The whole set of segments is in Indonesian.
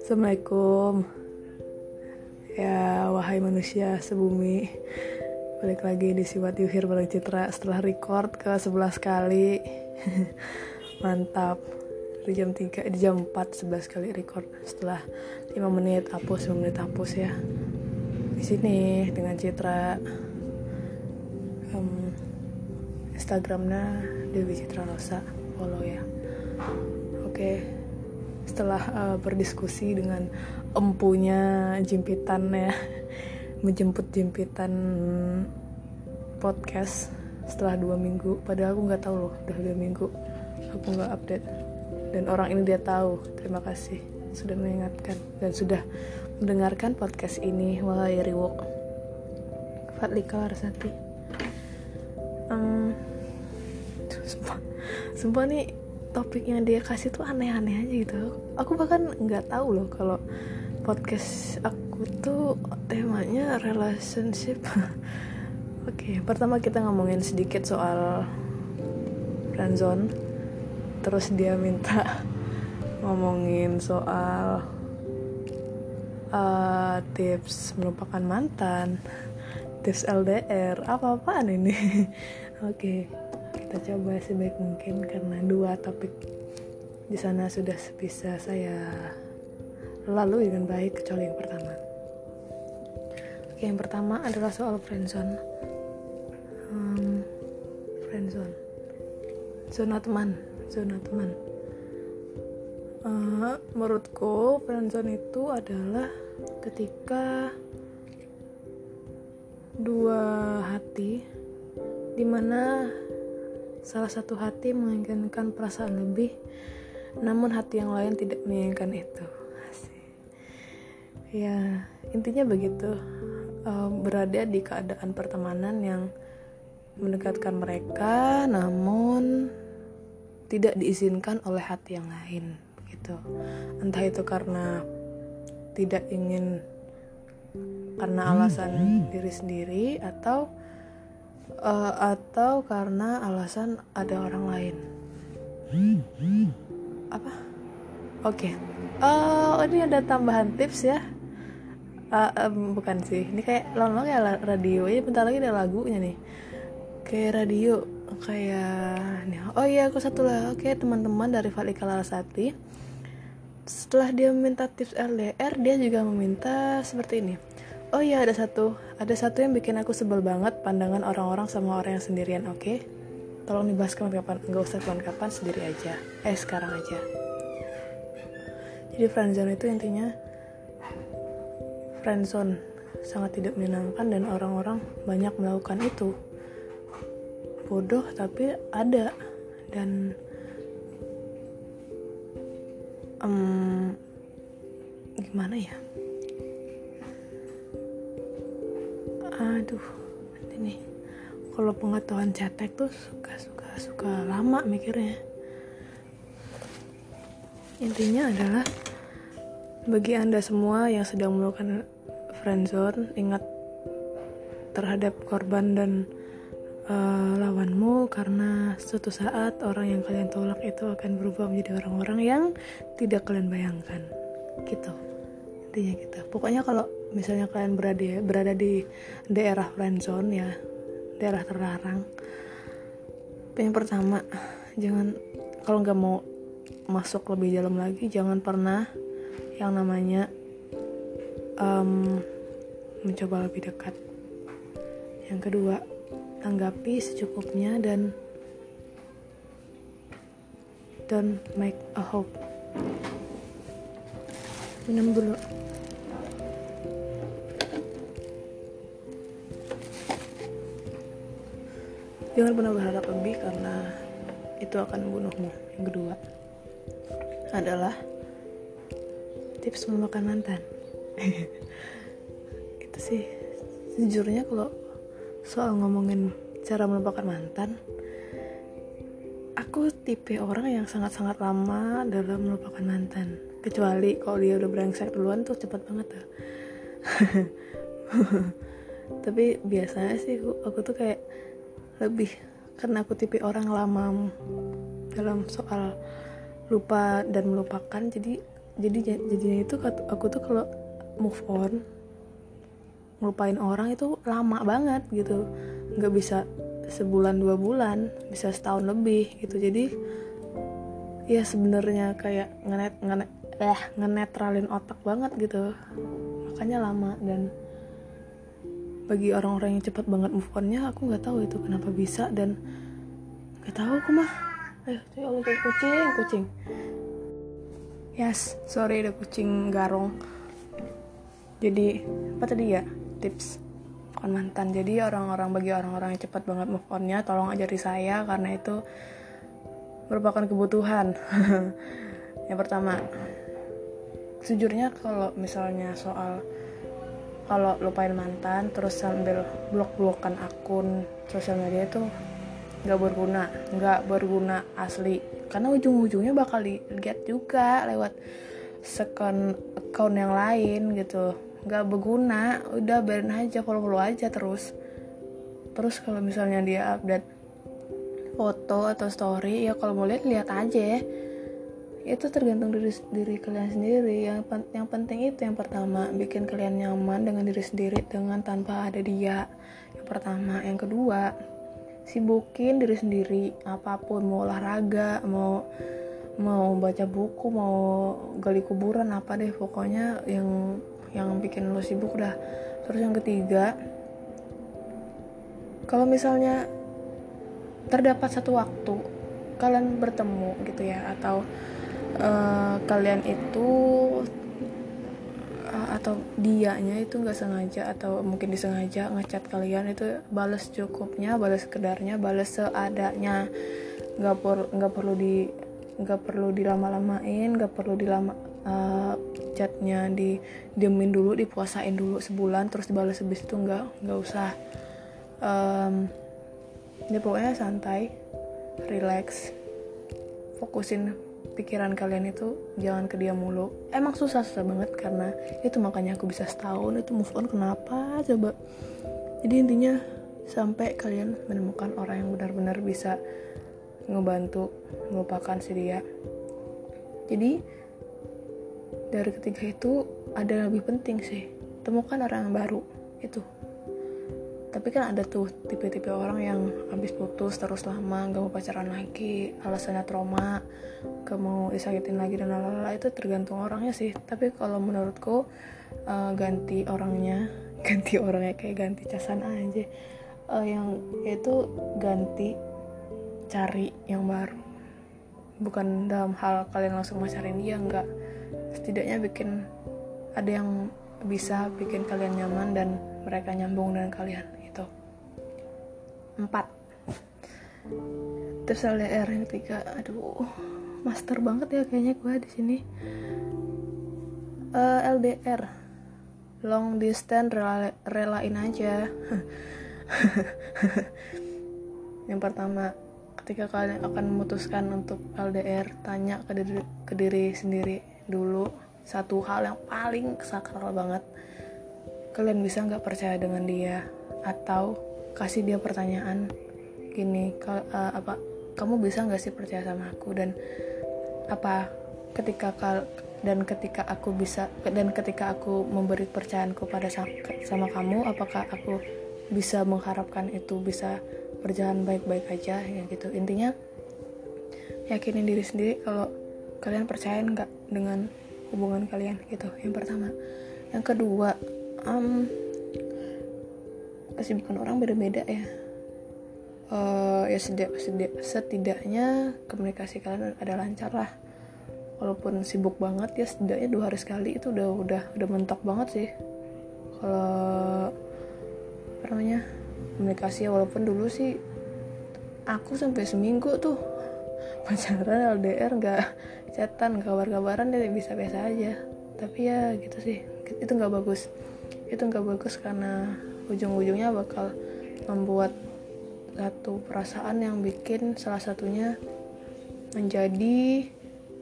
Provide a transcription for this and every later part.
Assalamualaikum. Ya wahai manusia sebumi Balik lagi di Siwat Yuhir Bareng Citra Setelah record ke 11 kali. Mantap. Di jam 3, di jam 4 11 kali record. Setelah 5 menit hapus 5 menit hapus ya. Di sini dengan Citra. Um, Instagramnya Dewi Citra Rosa. Follow ya. Oke. Okay setelah uh, berdiskusi dengan empunya jimpitan ya menjemput jimpitan podcast setelah dua minggu padahal aku nggak tahu loh udah dua minggu aku nggak update. Dan orang ini dia tahu terima kasih sudah mengingatkan dan sudah mendengarkan podcast ini. Wahai Riwok Fatlika Larsati sumpah nih topik yang dia kasih tuh aneh-aneh aja gitu. Aku bahkan nggak tahu loh kalau podcast aku tuh temanya relationship. Oke okay, pertama kita ngomongin sedikit soal friendzone. Terus dia minta ngomongin soal uh, tips melupakan mantan tips LDR apa-apaan ini? Oke. okay kita coba sebaik mungkin karena dua topik di sana sudah bisa saya lalui dengan baik kecuali yang pertama. Oke, yang pertama adalah soal friendzone. Um, friendzone. Zona teman, zona teman. Uh, menurutku friendzone itu adalah ketika dua hati di mana Salah satu hati menginginkan perasaan lebih, namun hati yang lain tidak menginginkan itu. Ya, intinya begitu. Berada di keadaan pertemanan yang mendekatkan mereka, namun tidak diizinkan oleh hati yang lain. Begitu. Entah itu karena tidak ingin karena alasan diri sendiri atau uh, atau karena alasan ada orang lain. Apa? Oke. Okay. uh, oh ini ada tambahan tips ya. Uh, um, bukan sih. Ini kayak lama kayak radio. Ya bentar lagi ada lagunya nih. Kayak radio. Kayak oh iya aku satu lah oke okay, teman-teman dari Falika Larasati. Setelah dia meminta tips LDR dia juga meminta seperti ini Oh iya ada satu, ada satu yang bikin aku sebel banget pandangan orang-orang sama orang yang sendirian. Oke, okay? tolong dibahas kapan-kapan, nggak usah kapan-kapan sendiri aja. Eh sekarang aja. Jadi friendzone itu intinya friendzone sangat tidak menyenangkan dan orang-orang banyak melakukan itu. Bodoh tapi ada dan um, gimana ya? Aduh ini kalau pengetahuan cetek tuh suka suka suka lama mikirnya. Intinya adalah bagi anda semua yang sedang melakukan friendzone ingat terhadap korban dan uh, lawanmu karena suatu saat orang yang kalian tolak itu akan berubah menjadi orang-orang yang tidak kalian bayangkan. Gitu. Intinya gitu. Pokoknya kalau misalnya kalian berada berada di daerah friendzone ya daerah terlarang. Yang pertama jangan kalau nggak mau masuk lebih dalam lagi jangan pernah yang namanya um, mencoba lebih dekat. Yang kedua tanggapi secukupnya dan don't make a hope. Minum dulu Jangan pernah berharap lebih karena itu akan membunuhmu. Yang kedua adalah tips melupakan mantan. itu sih sejujurnya kalau soal ngomongin cara melupakan mantan, aku tipe orang yang sangat-sangat lama dalam melupakan mantan. Kecuali kalau dia udah brengsek duluan tuh cepat banget tuh. tapi biasanya sih aku, aku tuh kayak lebih karena aku tipe orang lama dalam soal lupa dan melupakan. Jadi jadi jadinya itu aku tuh kalau move on ngelupain orang itu lama banget gitu. Nggak bisa sebulan dua bulan bisa setahun lebih gitu. Jadi ya sebenarnya kayak ngenet ngenet eh ngenetralin otak banget gitu. Makanya lama dan bagi orang-orang yang cepat banget move onnya aku nggak tahu itu kenapa bisa dan nggak tahu aku mah. Eh ya Allah kucing kucing. Yes sorry ada kucing garong. Jadi apa tadi ya? Tips. Bukan mantan. Jadi orang-orang bagi orang-orang yang cepat banget move onnya tolong ajari saya karena itu merupakan kebutuhan. Yang pertama sejujurnya kalau misalnya soal kalau lupain mantan terus sambil blok-blokan akun sosial media itu nggak berguna nggak berguna asli. Karena ujung-ujungnya bakal lihat juga lewat second account yang lain gitu. Nggak berguna udah biarin aja follow follow aja terus. Terus kalau misalnya dia update foto atau story ya kalau mau lihat lihat aja ya itu tergantung diri diri kalian sendiri. Yang yang penting itu yang pertama bikin kalian nyaman dengan diri sendiri dengan tanpa ada dia. Yang pertama. Yang kedua sibukin diri sendiri. Apa pun mau olahraga mau mau baca buku mau gali kuburan apa deh pokoknya yang yang bikin lo sibuk dah. Terus yang ketiga kalau misalnya terdapat satu waktu kalian bertemu gitu ya atau uh, kalian itu uh, atau dianya itu nggak sengaja atau mungkin disengaja ngechat kalian itu balas cukupnya balas sekedarnya balas seadanya. Nggak per nggak perlu di nggak perlu dilama-lamain nggak perlu dilama uh, chatnya di diemin dulu dipuasain dulu sebulan terus dibalas habis itu nggak nggak usah. Um, ya pokoknya santai relax fokusin pikiran kalian itu jangan ke dia mulu. Emang susah susah banget karena itu makanya aku bisa setahun itu move on kenapa coba? Jadi intinya sampai kalian menemukan orang yang benar-benar bisa ngebantu melupakan si dia. Jadi dari ketiga itu ada yang lebih penting sih. Temukan orang yang baru itu tapi kan ada tuh tipe-tipe orang yang habis putus terus lama gak mau pacaran lagi alasannya trauma gak mau disakitin lagi dan lalala itu tergantung orangnya sih. Tapi kalau menurutku uh, ganti orangnya ganti orangnya kayak ganti casan aja. Uh, yang itu ganti cari yang baru. Bukan dalam hal kalian langsung pacarin dia nggak. Setidaknya bikin ada yang bisa bikin kalian nyaman dan mereka nyambung dengan kalian 4 terus LDR yang ketiga aduh master banget ya kayaknya gue di sini. Uh, eh, LDR long distance rela relain aja. Yang pertama ketika kalian akan memutuskan untuk LDR tanya ke diri, ke diri sendiri dulu satu hal yang paling sakral banget. Kalian bisa nggak percaya dengan dia? Atau kasih dia pertanyaan gini uh, apa kamu bisa nggak sih percaya sama aku? Dan apa ketika kal dan ketika aku bisa dan ketika aku memberi percayaanku pada sama kamu apakah aku bisa mengharapkan itu bisa berjalan baik-baik aja? Ya gitu. Intinya yakinin diri sendiri kalau kalian percaya nggak dengan hubungan kalian gitu. Yang pertama. Yang kedua um, kesibukan orang beda-beda ya. Uh, ya setidak, setidak, setidaknya komunikasi kalian ada lancar lah. Walaupun sibuk banget ya setidaknya dua hari sekali itu udah udah udah mentok banget sih. Kalau apa namanya komunikasi ya walaupun dulu sih aku sampai seminggu tuh pacaran LDR nggak chatan kabar-kabaran dia bisa biasa aja. Tapi ya gitu sih itu nggak bagus. Itu nggak bagus karena ujung-ujungnya bakal membuat satu perasaan yang bikin salah satunya menjadi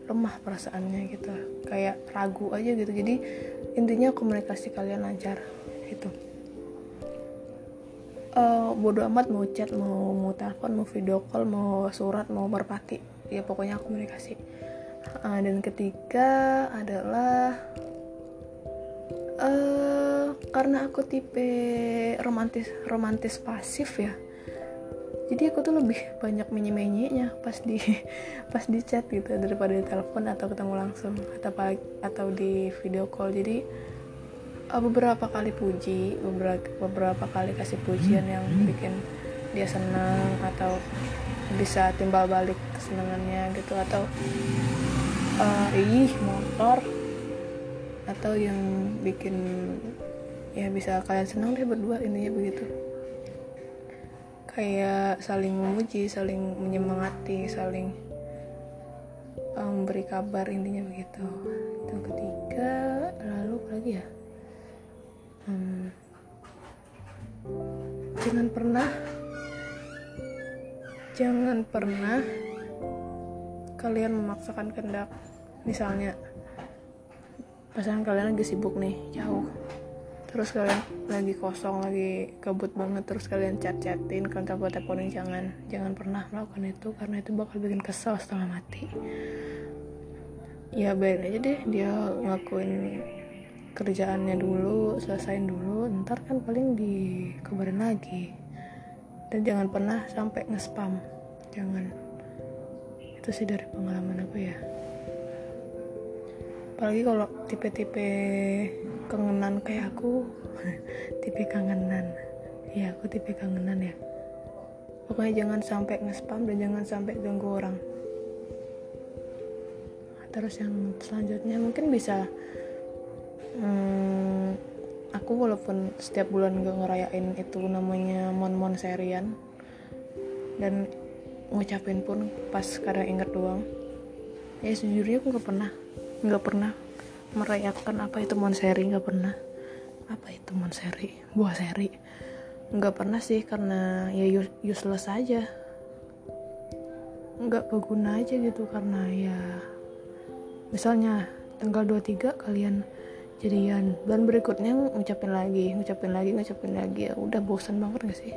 lemah perasaannya gitu. Kayak ragu aja gitu. Jadi intinya komunikasi kalian lancar itu uh, bodo amat mau chat mau mau telepon mau video call mau surat mau merpati ya pokoknya komunikasi. Uh, dan ketiga adalah uh, karena aku tipe romantis romantis pasif ya. Jadi aku tuh lebih banyak menye pas di pas di chat gitu daripada di telepon atau ketemu langsung atau atau di video call. Jadi uh, beberapa kali puji beberapa beberapa kali kasih pujian yang bikin dia senang atau bisa timbal balik kesenangannya gitu atau uh, ih motor atau yang bikin ya bisa kalian senang deh berdua intinya begitu. Kayak saling memuji saling menyemangati saling um, memberi kabar intinya begitu. Itu ketiga lalu apa lagi ya? Hmm, jangan pernah jangan pernah kalian memaksakan kendak misalnya pasangan kalian lagi sibuk nih jauh terus kalian lagi kosong lagi kabut banget terus kalian chat chatin kalian telepon teleponin jangan jangan pernah melakukan itu karena itu bakal bikin kesel setengah mati. Ya biarin aja deh dia ngelakuin kerjaannya dulu selesaiin dulu ntar kan paling dikabarin lagi. Dan jangan pernah sampai nge-spam. Jangan. Itu sih dari pengalaman aku ya apalagi kalau tipe-tipe kangenan kayak aku tipe kangenan. Ya aku tipe kangenan ya. Pokoknya jangan sampai nge-spam dan jangan sampai ganggu orang. Terus yang selanjutnya mungkin bisa hmm, aku walaupun setiap bulan gak ngerayain itu namanya mon-mon serian dan ngucapin pun pas kadang inget doang. Ya sejujurnya aku gak pernah nggak pernah merayakan apa itu monseri nggak pernah. Apa itu monseri buah seri. Nggak pernah sih karena ya useless aja. Nggak berguna aja gitu karena ya misalnya tanggal 23 kalian jadian. Dan berikutnya ngucapin lagi ngucapin lagi ngucapin lagi. Ya udah bosan banget gak sih?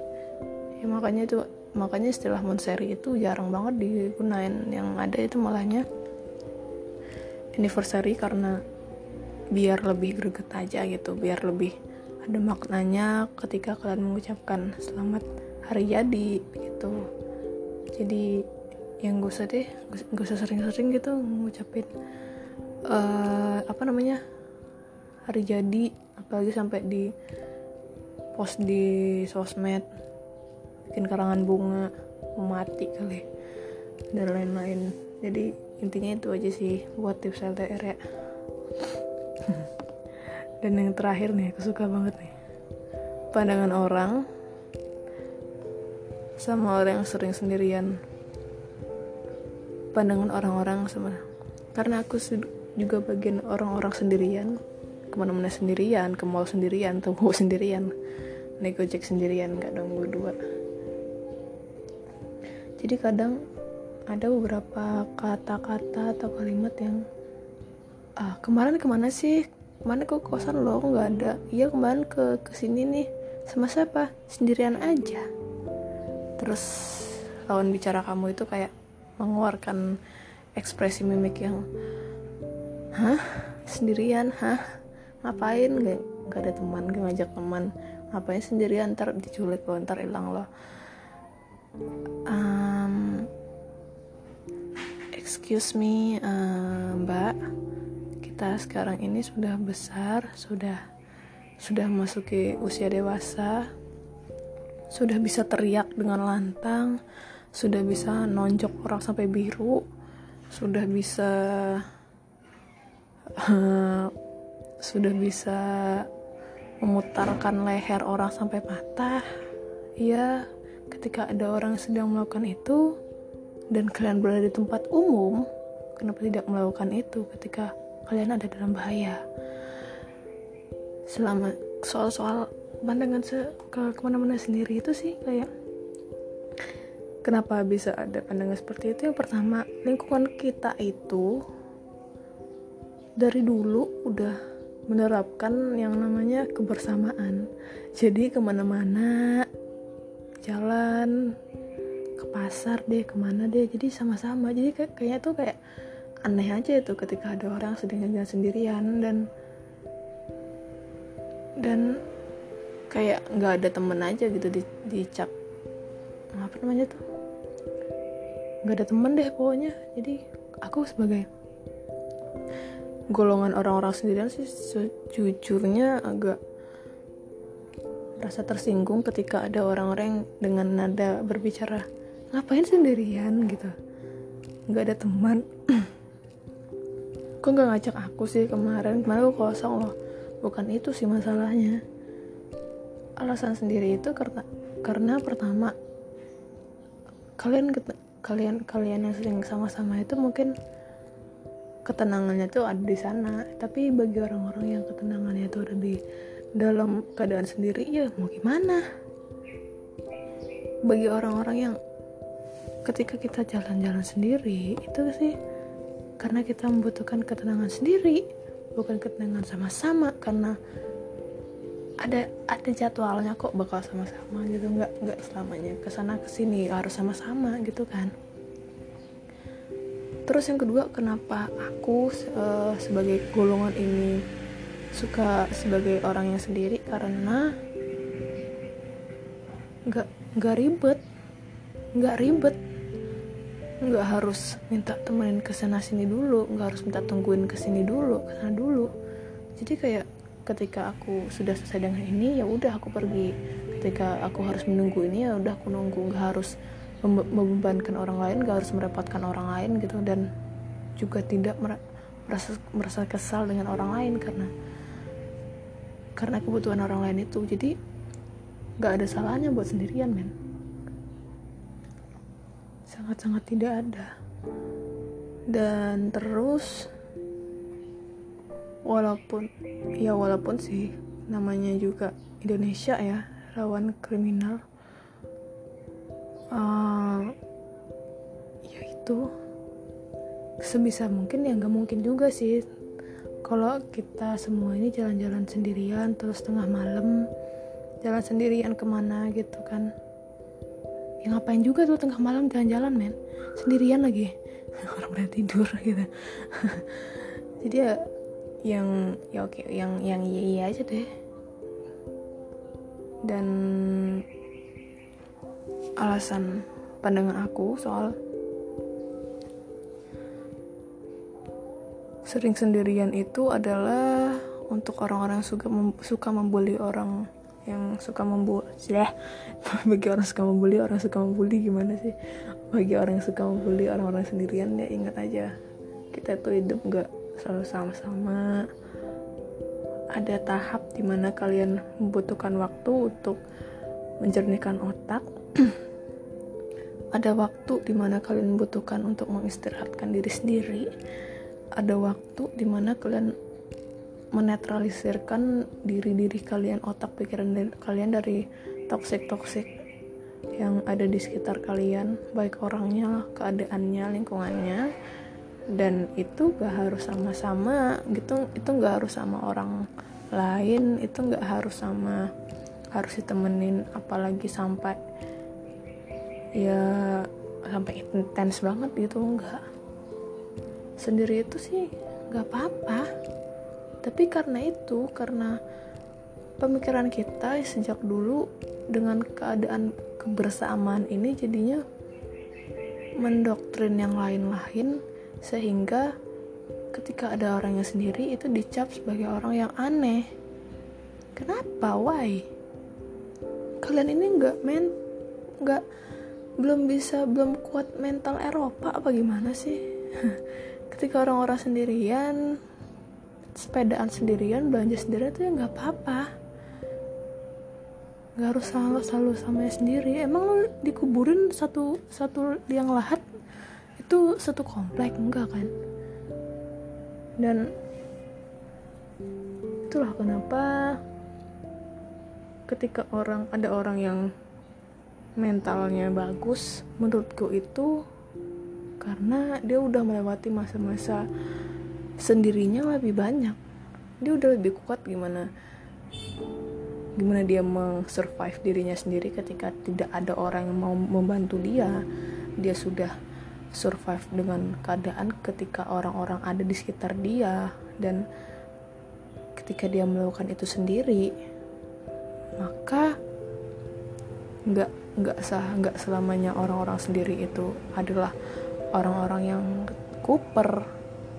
Ya makanya itu makanya istilah monseri itu jarang banget digunain. Yang ada itu malahnya anniversary karena biar lebih greget aja gitu biar lebih ada maknanya ketika kalian mengucapkan selamat hari jadi gitu. Jadi yang gue usah gue usah sering-sering gitu ngucapin uh, apa namanya hari jadi apalagi sampai di post di sosmed bikin karangan bunga mati kali dan lain-lain. Jadi intinya itu aja sih buat tips LDR ya. Dan yang terakhir nih aku suka banget nih. Pandangan orang sama orang yang sering sendirian. Pandangan orang-orang sama. Karena aku juga bagian orang-orang sendirian. Ke mana-mana sendirian ke mall sendirian tunggu sendirian. Naik ojek sendirian gak nunggu dua. Jadi kadang ada beberapa kata-kata atau kalimat yang ah kemarin ke mana sih? Ke mana ke kosan lo nggak ada. Iya kemarin ke ke sini nih. Sama siapa? Sendirian aja. Terus lawan bicara kamu itu kayak mengeluarkan ekspresi mimik yang hah? Sendirian? Hah? Ngapain? Gak, gak ada teman gak ngajak teman. Ngapain sendirian? Ntar diculik lo ntar hilang lo. Um, excuse me uh, mbak. Kita sekarang ini sudah besar sudah sudah masuki usia dewasa sudah bisa teriak dengan lantang sudah bisa nonjok orang sampai biru sudah bisa uh, sudah bisa memutarkan leher orang sampai patah. Ya ketika ada orang yang sedang melakukan itu dan kalian berada di tempat umum, kenapa tidak melakukan itu ketika kalian ada dalam bahaya? Selama soal-soal pandangan se ke ke mana-mana sendiri itu sih kayak kenapa bisa ada pandangan seperti itu? Yang pertama, lingkungan kita itu dari dulu udah menerapkan yang namanya kebersamaan. Jadi ke mana-mana jalan ke pasar deh ke mana deh. Jadi sama-sama. Jadi kayak kayaknya tuh kayak aneh aja itu ketika ada orang sedang jalan sendirian dan dan kayak nggak ada temen aja gitu di dicap apa namanya tuh? Nggak ada temen deh pokoknya. Jadi aku sebagai golongan orang-orang sendirian sih sejujurnya agak rasa tersinggung ketika ada orang-orang dengan nada berbicara ngapain sendirian gitu? Nggak ada teman. Kok nggak ngajak aku sih kemarin? Kemarin aku kosong loh. Bukan itu sih masalahnya. Alasan sendiri itu karena karena pertama kalian kalian kalian yang sering sama-sama itu mungkin ketenangannya tuh ada di sana. Tapi bagi orang-orang yang ketenangannya tuh ada di dalam keadaan sendiri ya mau gimana? Bagi orang-orang yang ketika kita jalan-jalan sendiri itu sih karena kita membutuhkan ketenangan sendiri bukan ketenangan sama-sama karena ada ada jadwalnya kok bakal sama-sama gitu nggak nggak selamanya ke sana ke sini harus sama-sama gitu kan. Terus yang kedua kenapa aku uh, sebagai golongan ini suka sebagai orang yang sendiri? Karena nggak nggak ribet nggak ribet nggak harus minta temenin ke sana sini dulu nggak harus minta tungguin ke sini dulu ke sana dulu. Jadi kayak ketika aku sudah selesai dengan ini ya udah aku pergi. Ketika aku harus menunggu ini ya udah aku nunggu. Nggak harus membebankan orang lain nggak harus merepotkan orang lain gitu. Dan juga tidak merasa merasa kesal dengan orang lain karena karena kebutuhan orang lain itu. Jadi nggak ada salahnya buat sendirian men sangat-sangat tidak ada. Dan terus walaupun ya walaupun sih namanya juga Indonesia ya rawan kriminal uh, ya itu sebisa mungkin ya nggak mungkin juga sih. Kalau kita semua ini jalan-jalan sendirian terus tengah malam jalan sendirian ke mana gitu kan ya ngapain juga tuh tengah malam jalan-jalan men? Sendirian lagi. Orang udah tidur gitu. Jadi ya yang ya oke yang yang iya iya aja deh. Dan alasan pandangan aku soal sering sendirian itu adalah untuk orang-orang suka mem suka membuli orang yang suka membuli ya bagi orang suka membuli orang suka membuli gimana sih? Bagi orang yang suka membuli orang-orang sendirian ya ingat aja. Kita tuh hidup nggak selalu sama-sama. Ada tahap di mana kalian membutuhkan waktu untuk menjernihkan otak. Ada waktu di mana kalian membutuhkan untuk mengistirahatkan diri sendiri. Ada waktu di mana kalian menetralisirkan diri-diri kalian otak pikiran kalian dari toxic-toxic yang ada di sekitar kalian baik orangnya keadaannya lingkungannya. Dan itu gak harus sama-sama gitu itu gak harus sama orang lain itu gak harus sama harus ditemenin apalagi sampai ya sampai intens banget gitu enggak sendiri itu sih gak apa-apa tapi karena itu karena pemikiran kita sejak dulu dengan keadaan kebersamaan ini jadinya mendoktrin yang lain-lain sehingga ketika ada orang yang sendiri itu dicap sebagai orang yang aneh. Kenapa? Why? Kalian ini nggak men nggak belum bisa belum kuat mental Eropa apa gimana sih? Ketika orang-orang sendirian sepedaan sendirian belanja sendirian itu ya nggak apa-apa. Nggak harus selalu selalu sama sendiri. Emang lo dikuburin satu satu liang lahat itu satu komplek enggak kan? Dan itulah kenapa ketika orang ada orang yang mentalnya bagus menurutku itu karena dia udah melewati masa-masa sendirinya lebih banyak. Dia udah lebih kuat gimana gimana dia meng-survive dirinya sendiri ketika tidak ada orang yang mau membantu dia. Dia sudah survive dengan keadaan ketika orang-orang ada di sekitar dia dan ketika dia melakukan itu sendiri maka nggak nggak sah nggak selamanya orang-orang sendiri itu adalah orang-orang yang kuper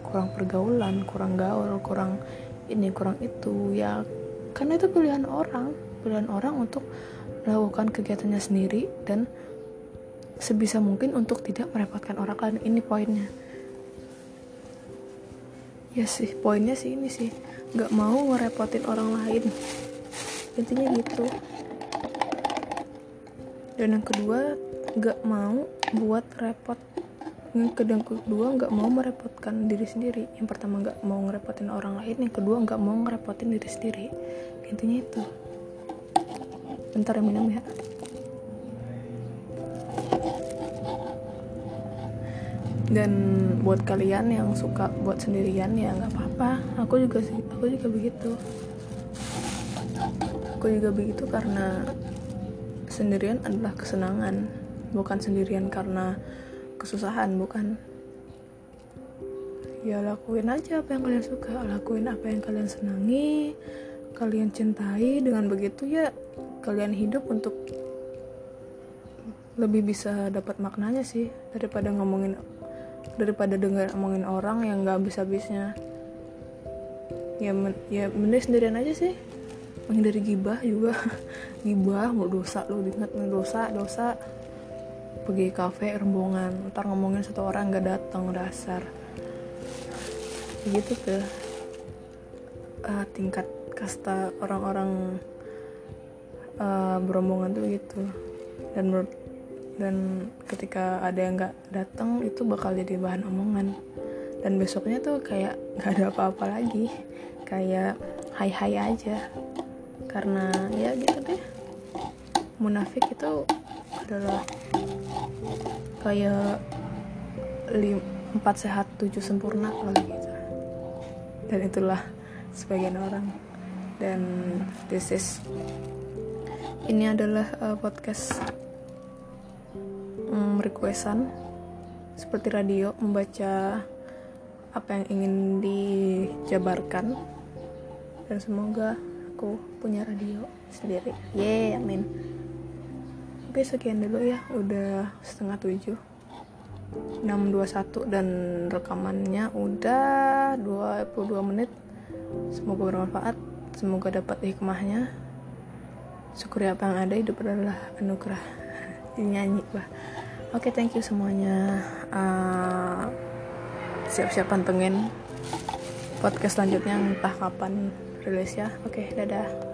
kurang pergaulan kurang gaul kurang ini kurang itu. Ya karena itu pilihan orang. Pilihan orang untuk melakukan kegiatannya sendiri dan sebisa mungkin untuk tidak merepotkan orang lain. Ini poinnya. Ya sih poinnya sih ini sih. Nggak mau ngerepotin orang lain. Intinya gitu. Dan yang kedua nggak mau buat repot yang kedua nggak mau merepotkan diri sendiri. Yang pertama nggak mau ngerepotin orang lain. Yang kedua nggak mau ngerepotin diri sendiri. Intinya itu. Bentar ya minum ya. Dan buat kalian yang suka buat sendirian ya nggak apa-apa. Aku juga sih aku juga begitu. Aku juga begitu karena sendirian adalah kesenangan bukan sendirian karena kesusahan bukan? Ya lakuin aja apa yang kalian suka. Lakuin apa yang kalian senangi kalian cintai. Dengan begitu ya kalian hidup untuk lebih bisa dapat maknanya sih. Daripada ngomongin daripada dengar ngomongin orang yang nggak habis-habisnya. Ya men ya mending sendirian aja sih. Menghindari gibah juga. Gibah mau dosa lo diingat dosa dosa pergi kafe rombongan. Ntar ngomongin satu orang nggak datang dasar. Gitu tuh. Uh, tingkat kasta orang-orang uh, berombongan tuh gitu. Dan menurut dan ketika ada yang nggak datang itu bakal jadi bahan omongan. Dan besoknya tuh kayak nggak ada apa-apa lagi. Kayak hai hai aja. Karena ya gitu deh. Munafik itu adalah kayak empat sehat tujuh sempurna kali gitu. Dan itulah sebagian orang. Dan this is ini adalah uh, podcast um, requestan. Seperti radio membaca apa yang ingin dijabarkan. Dan semoga aku punya radio sendiri. Yeay amin oke sekian dulu ya. Udah setengah tujuh. 621 dan rekamannya udah 22 menit. Semoga bermanfaat semoga dapat hikmahnya. Syukuri apa yang ada hidup adalah anugerah. Nyanyi bah. Oke okay, thank you semuanya. Uh, siap-siap pantengin podcast selanjutnya entah kapan rilis ya. Oke okay, dadah